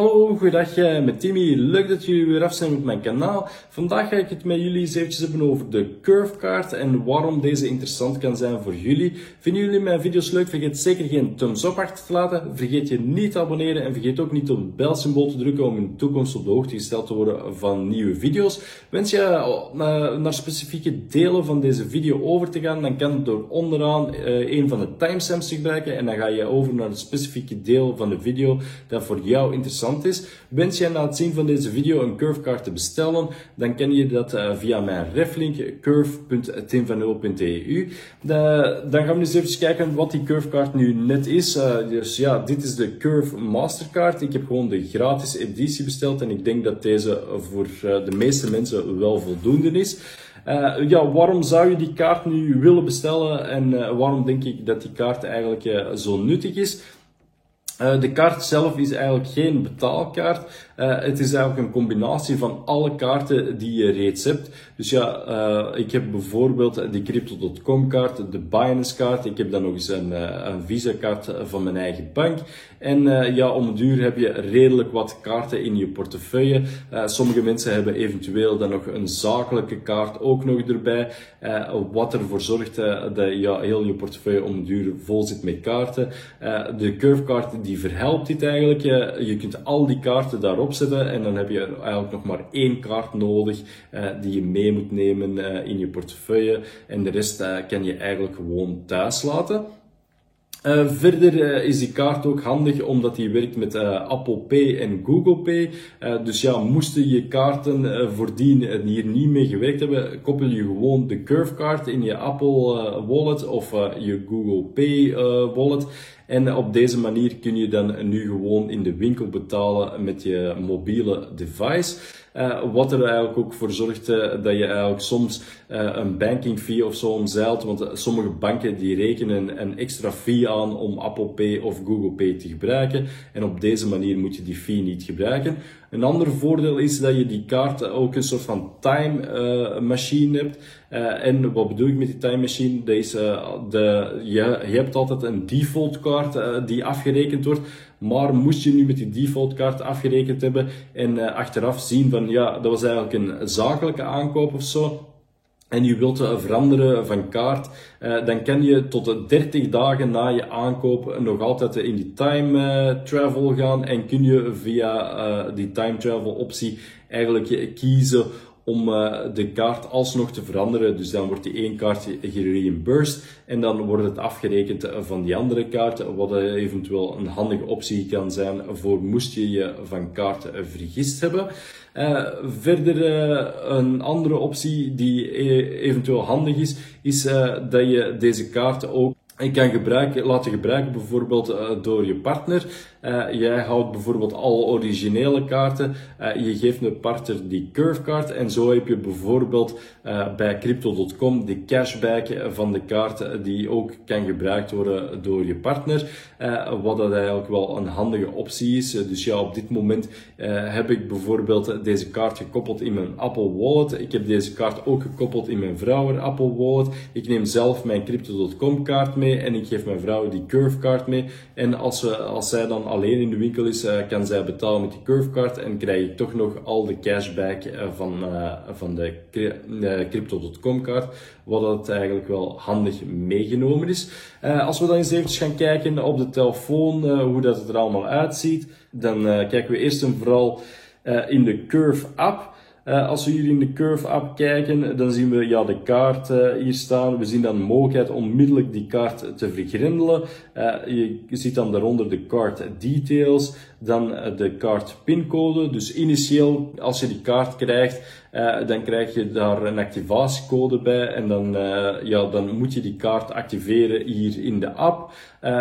Hallo, goedendag eh, met Timmy. Leuk dat jullie weer af zijn met mijn kanaal. Vandaag ga ik het met jullie eens eventjes hebben over de curvekaart en waarom deze interessant kan zijn voor jullie. Vinden jullie mijn video's leuk? Vergeet zeker geen thumbs up achter te laten. Vergeet je niet te abonneren en vergeet ook niet op het belsymbool te drukken om in de toekomst op de hoogte gesteld te worden van nieuwe video's. Wens je uh, naar specifieke delen van deze video over te gaan, dan kan het door onderaan uh, een van de timestamps te gebruiken en dan ga je over naar het specifieke deel van de video dat voor jou interessant is. Wens jij na het zien van deze video een curvekaart te bestellen, dan kan je dat uh, via mijn reflink curve.timvanul.eu. Dan gaan we eens even kijken wat die curvekaart nu net is. Uh, dus ja, dit is de Curve Mastercard. Ik heb gewoon de gratis editie besteld en ik denk dat deze voor uh, de meeste mensen wel voldoende is. Ja, waarom zou je die kaart nu willen bestellen en waarom denk ik dat die kaart eigenlijk zo nuttig is? Uh, de kaart zelf is eigenlijk geen betaalkaart. Uh, het is eigenlijk een combinatie van alle kaarten die je reeds hebt. Dus ja, uh, ik heb bijvoorbeeld die Crypto.com kaart, de Binance kaart. Ik heb dan nog eens een, een Visa kaart van mijn eigen bank. En ja, om duur heb je redelijk wat kaarten in je portefeuille. sommige mensen hebben eventueel dan nog een zakelijke kaart ook nog erbij. wat ervoor zorgt dat ja, heel je portefeuille om duur vol zit met kaarten. de curvekaart die verhelpt dit eigenlijk. Je kunt al die kaarten daarop en dan heb je eigenlijk nog maar één kaart nodig uh, die je mee moet nemen uh, in je portefeuille. En de rest uh, kan je eigenlijk gewoon thuis laten. Verder is die kaart ook handig omdat die werkt met Apple Pay en Google Pay. dus ja, moesten je kaarten voordien hier niet mee gewerkt hebben, koppel je gewoon de Curve in je Apple Wallet of je Google Pay Wallet. En op deze manier kun je dan nu gewoon in de winkel betalen met je mobiele device. Uh, wat er eigenlijk ook voor zorgt uh, dat je eigenlijk soms uh, een banking fee of zo omzeilt. Want sommige banken die rekenen een extra fee aan om Apple Pay of Google Pay te gebruiken. En op deze manier moet je die fee niet gebruiken. Een ander voordeel is dat je die kaart ook een soort van time machine hebt. en wat bedoel ik met die time machine? Is, de, je, je hebt altijd een default kaart die afgerekend wordt. Maar moest je nu met die default kaart afgerekend hebben en achteraf zien van ja, dat was eigenlijk een zakelijke aankoop of zo. En je wilt veranderen van kaart, uh, dan kan je tot 30 dagen na je aankoop nog altijd in die time uh, travel gaan en kun je via die time travel optie eigenlijk kiezen om uh, de kaart alsnog te veranderen. Dus dan wordt die één kaart gereimbursed en dan wordt het afgerekend van die andere kaart, wat eventueel een handige optie kan zijn voor moest je je van kaart vergist hebben. Uh, verder uh, een andere optie die eventueel handig is, is dat je deze kaart ook kan gebruiken, laten gebruiken bijvoorbeeld door je partner. Uh, jij houdt bijvoorbeeld alle originele kaarten. Uh, je geeft een partner die curvekaart. En zo heb je bijvoorbeeld bij Crypto.com de cashback van de kaart die ook kan gebruikt worden door je partner. wat dat eigenlijk wel een handige optie is. dus ja, op dit moment heb ik bijvoorbeeld deze kaart gekoppeld in mijn Apple Wallet. Ik heb deze kaart ook gekoppeld in mijn vrouw Apple Wallet. Ik neem zelf mijn Crypto.com kaart mee en ik geef mijn vrouw die curvekaart mee. En als, we, als zij dan alleen in de winkel is, uh, kan zij betalen met die curvecard en krijg ik toch nog al de cashback uh, van, uh, van de crypto.com kaart, wat dat eigenlijk wel handig meegenomen is. als we dan eens even gaan kijken op de telefoon, hoe dat het er allemaal uitziet, dan kijken we eerst en vooral in de Curve app. Uh, als we hier in de Curve app kijken, dan zien we ja, de kaart uh, hier staan. We zien dan de mogelijkheid onmiddellijk die kaart te vergrendelen. Uh, je ziet dan daaronder de card details, dan de kaart pincode. Dus initieel, als je die kaart krijgt, dan krijg je daar een activatiecode bij. En dan, ja, dan moet je die kaart activeren hier in de app.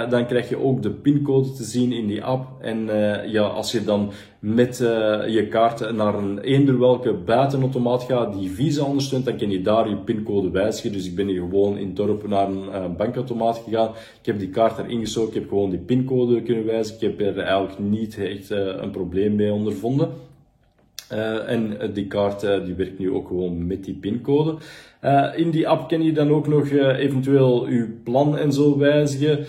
dan krijg je ook de pincode te zien in die app. En ja, als je dan met je kaart naar een eender welke buitenautomaat gaat die Visa ondersteunt, dan kan je daar je pincode wijzigen. Dus ik ben hier gewoon in het dorp naar een bankautomaat gegaan. Ik heb die kaart erin gestoken, ik heb gewoon die pincode kunnen wijzigen. Ik heb er eigenlijk niet echt een probleem mee ondervonden. Uh, en die kaart uh, die werkt nu ook gewoon met die pincode. In die app kan je dan ook nog eventueel je plan en zo wijzigen.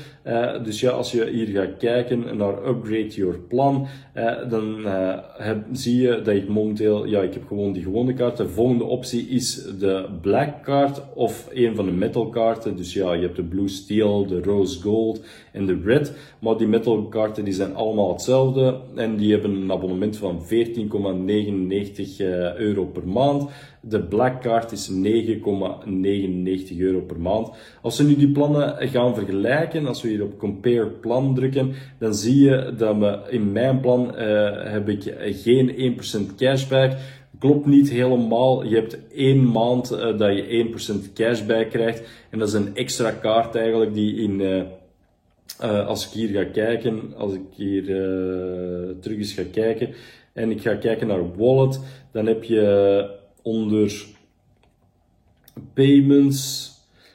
dus ja, als je hier gaat kijken naar upgrade your plan, dan zie je dat ik momenteel, ja, ik heb gewoon die gewone kaart. De volgende optie is de black kaart of een van de metal kaarten. Dus ja, je hebt de blue steel, de rose gold en de red. Maar die metal kaarten die zijn allemaal hetzelfde en die hebben een abonnement van 14,99 euro per maand. De black card is 9,99 euro per maand. Als we nu die plannen gaan vergelijken, als we hier op compare plan drukken, dan zie je dat we in mijn plan uh, heb ik geen 1% cashback. Klopt niet helemaal. Je hebt één maand uh, dat je 1% cashback krijgt. En dat is een extra kaart eigenlijk die in... Uh, als ik hier ga kijken, als ik hier terug eens ga kijken en ik ga kijken naar wallet, dan heb je onder payments,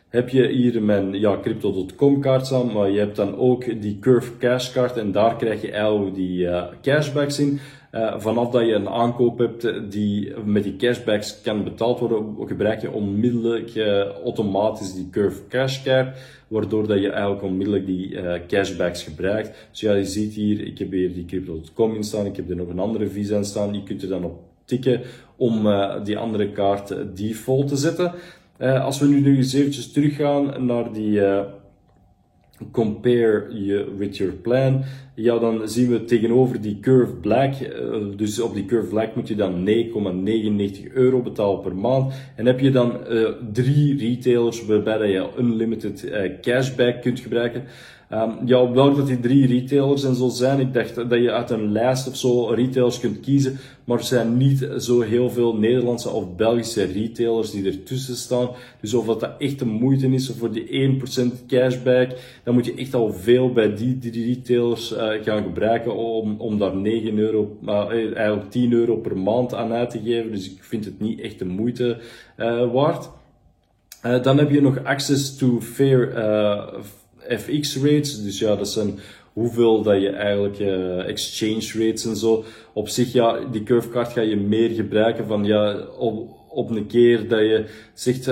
heb je hier mijn ja, crypto.com kaart staan, maar je hebt dan ook die Curve Cash kaart en daar krijg je eigenlijk die uh, cashbacks in. Uh, vanaf dat je een aankoop hebt die met die cashbacks kan betaald worden, gebruik je onmiddellijk automatisch die Curve Cash Card, waardoor dat je eigenlijk onmiddellijk die cashbacks gebruikt. Dus ja, je ziet hier, ik heb hier die Crypto.com in staan, ik heb er nog een andere visa in staan, je kunt er dan op tikken om die andere kaart default te zetten. als we nu nog eens eventjes teruggaan naar die compare je with your plan, ja, dan zien we tegenover die Curve Black, eh, dus op die Curve Black moet je dan 9,99 euro betalen per maand. En heb je dan uh, drie retailers waarbij je unlimited uh, cashback kunt gebruiken. Um, ja, welk dat die drie retailers en zo zijn, ik dacht dat je uit een lijst of zo retailers kunt kiezen, maar er zijn niet zo heel veel Nederlandse of Belgische retailers die ertussen staan. Dus of dat, dat echt de moeite is voor die 1% cashback, dan moet je echt al veel bij die drie retailers gaan gebruiken om, om daar 9 euro, uh, eigenlijk 10 euro per maand aan uit te geven. Dus ik vind het niet echt de moeite uh, waard. dan heb je nog access to fair FX rates. Dus ja, dat zijn hoeveel dat je eigenlijk exchange rates en zo. Op zich, ja, die curvecard ga je meer gebruiken van ja, op, op een keer dat je zegt,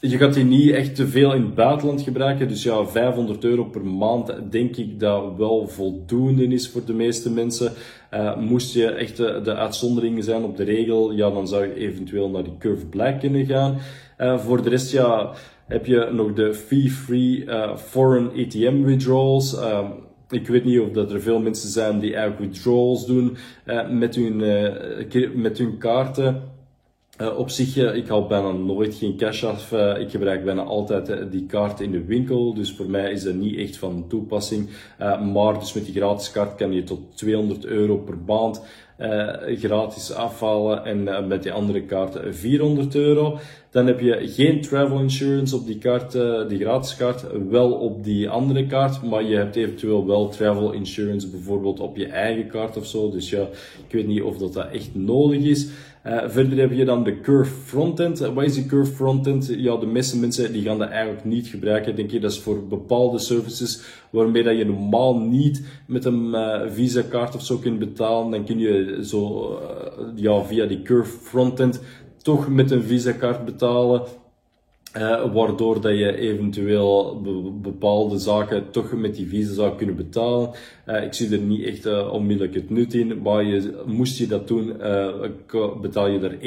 je gaat die niet echt te veel in het buitenland gebruiken. Dus ja, 500 euro per maand denk ik dat wel voldoende is voor de meeste mensen. Uh, moest je echt de, de, uitzonderingen zijn op de regel, ja, dan zou je eventueel naar die Curve Black kunnen gaan. Uh, voor de rest, ja, heb je nog de fee-free uh, foreign ATM withdrawals. Ik weet niet of dat er veel mensen zijn die eigenlijk withdrawals doen met, hun, met hun kaarten. Uh, op zich, uh, ik haal bijna nooit geen cash af. Uh, ik gebruik bijna altijd die kaart in de winkel. Dus voor mij is dat niet echt van toepassing. maar dus met die gratis kaart kan je tot 200 euro per maand gratis afhalen. En met die andere kaart 400 euro. Dan heb je geen travel insurance op die kaart, die gratis kaart. Wel op die andere kaart. Maar je hebt eventueel wel travel insurance bijvoorbeeld op je eigen kaart of zo. Dus ja, ik weet niet of dat, dat echt nodig is. Uh, verder heb je dan de Curve Frontend. Uh, wat is die Curve Frontend? Ja, de meeste mensen die gaan dat eigenlijk niet gebruiken. Denk je, dat is voor bepaalde services waarmee dat je normaal niet met een uh, Visa kaart of zo kunt betalen. Dan kun je zo ja, via die Curve Frontend toch met een Visa kaart betalen. Uh, waardoor dat je eventueel bepaalde zaken toch met die visa zou kunnen betalen. Uh, ik zie er niet echt uh, onmiddellijk het nut in, maar je, moest je dat doen, betaal je er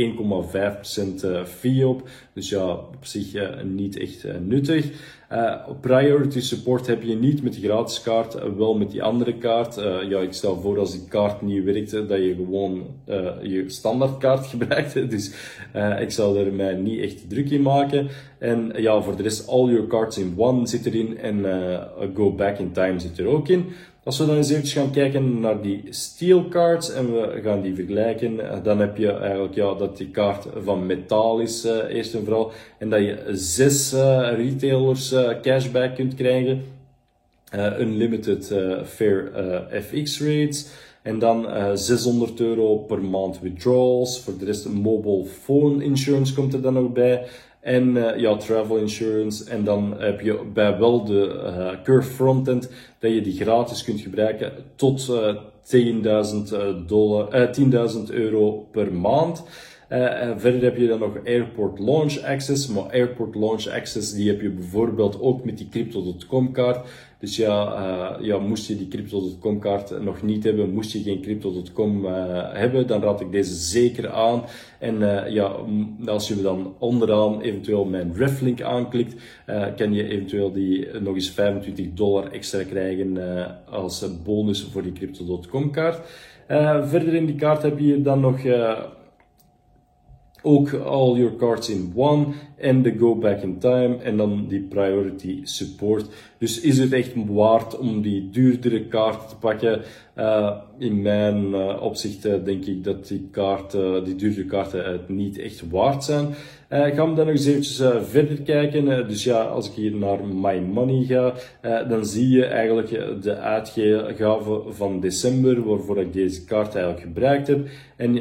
1,5% fee op. Dus ja, op zich niet echt nuttig. priority support heb je niet met die gratis kaart, wel met die andere kaart. ja, ik stel voor als die kaart niet werkt, dat je gewoon je standaardkaart gebruikt. Dus ik zal er mij niet echt druk in maken. En ja, voor de rest, all your cards in one zit erin en uh, go back in time zit er ook in. Als we dan eens even gaan kijken naar die steel cards en we gaan die vergelijken, eh, dan heb je eigenlijk ja, dat die kaart van metaal is, uh, eerst en vooral. En dat je zes retailers cashback kunt krijgen. unlimited fair FX rates. En dan 600 euro per maand withdrawals. Voor de rest mobile phone insurance komt er dan nog bij. En uh, ja, travel insurance. En dan heb je bij wel de uh, Curve Frontend dat je die gratis kunt gebruiken tot uh, 10.000 dollar, 10.000 euro per maand. verder heb je dan nog Airport Launch Access, maar Airport Launch Access die heb je bijvoorbeeld ook met die Crypto.com kaart. Dus ja, uh, ja, moest je die Crypto.com kaart nog niet hebben, moest je geen Crypto.com uh, hebben, dan raad ik deze zeker aan. En uh, ja, als je dan onderaan eventueel mijn reflink aanklikt, kan je eventueel die nog eens 25 dollar extra krijgen als bonus voor die Crypto.com kaart. verder in die kaart heb je dan nog ook all your cards in one en de go back in time en dan die priority support. Dus is het echt waard om die duurdere kaart te pakken? Uh, in mijn uh, opzicht uh, denk ik dat die, kaarten, die duurdere kaarten het niet echt waard zijn. ik ga hem dan nog eens eventjes verder kijken. dus ja, als ik hier naar My Money ga, dan zie je eigenlijk de uitgave van december waarvoor ik deze kaart eigenlijk gebruikt heb. En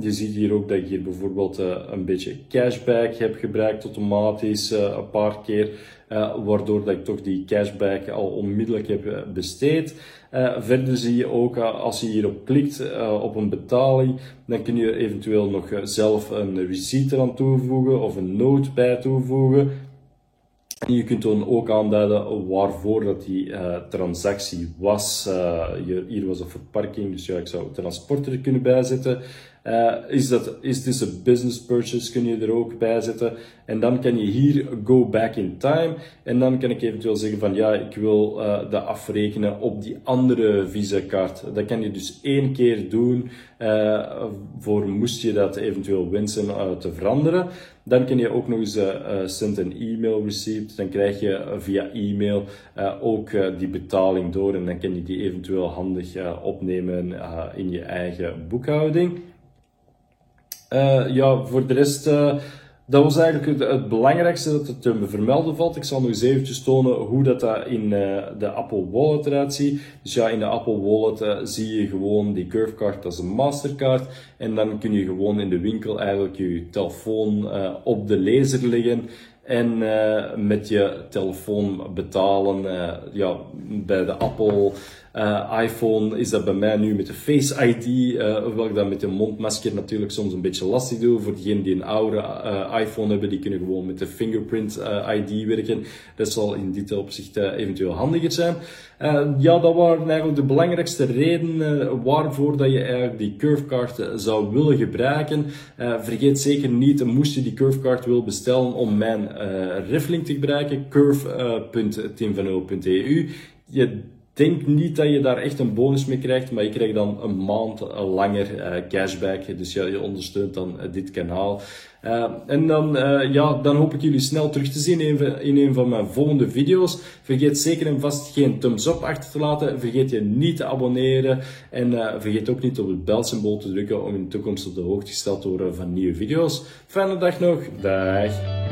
je ziet hier ook dat ik hier bijvoorbeeld een beetje cashback heb gebruikt automatisch een paar keer. Uh, waardoor dat ik toch die cashback al onmiddellijk heb eh, besteed. Uh, verder zie je ook, als je hierop klikt op een betaling, dan kun je eventueel nog zelf een receipt eraan toevoegen of een note bij toevoegen. En je kunt dan ook aanduiden waarvoor dat die transactie was. hier was een verparking, dus ja, ik zou transport er kunnen bijzetten. Uh, is, dat, is this a business purchase? Kun je er ook bij zetten. En dan kan je hier go back in time. En dan kan ik eventueel zeggen van ja, ik wil uh, dat afrekenen op die andere Visa kaart. Dat kan je dus één keer doen. Uh, voor moest je dat eventueel wensen te veranderen. Dan kan je ook nog eens send een e-mail receipt. Dan krijg je via e-mail ook die betaling door. En dan kan je die eventueel handig opnemen in je eigen boekhouding. Uh, ja, voor de rest, uh, dat was eigenlijk het, belangrijkste dat het te vermelden valt. Ik zal nog eens eventjes tonen hoe dat, dat in de Apple Wallet eruit ziet. Dus ja, in de Apple Wallet zie je gewoon die curvecard als een Mastercard. En dan kun je gewoon in de winkel eigenlijk je telefoon op de laser leggen en uh, met je telefoon betalen. Uh, ja, bij de Apple uh, iPhone is dat bij mij nu met de Face ID, hoewel ik dat met de mondmasker natuurlijk soms een beetje lastig doe. Voor diegenen die een oude iPhone hebben, die kunnen gewoon met de fingerprint ID werken. Dat zal in dit opzicht eventueel handiger zijn. ja, dat waren eigenlijk de belangrijkste redenen waarvoor dat je eigenlijk die curvecard zou willen gebruiken. vergeet zeker niet, moest je die curvecard willen bestellen om mijn uh, Reflink te gebruiken, curve.teamvanul.eu. Je denkt niet dat je daar echt een bonus mee krijgt, maar je krijgt dan een maand langer uh, cashback. Dus ja, je ondersteunt dan dit kanaal. En dan, ja, dan hoop ik jullie snel terug te zien in, in een van mijn volgende video's. Vergeet zeker en vast geen thumbs up achter te laten. Vergeet je niet te abonneren. En vergeet ook niet op het belsymbool te drukken om in de toekomst op de hoogte gesteld te worden van nieuwe video's. Fijne dag nog. Dag.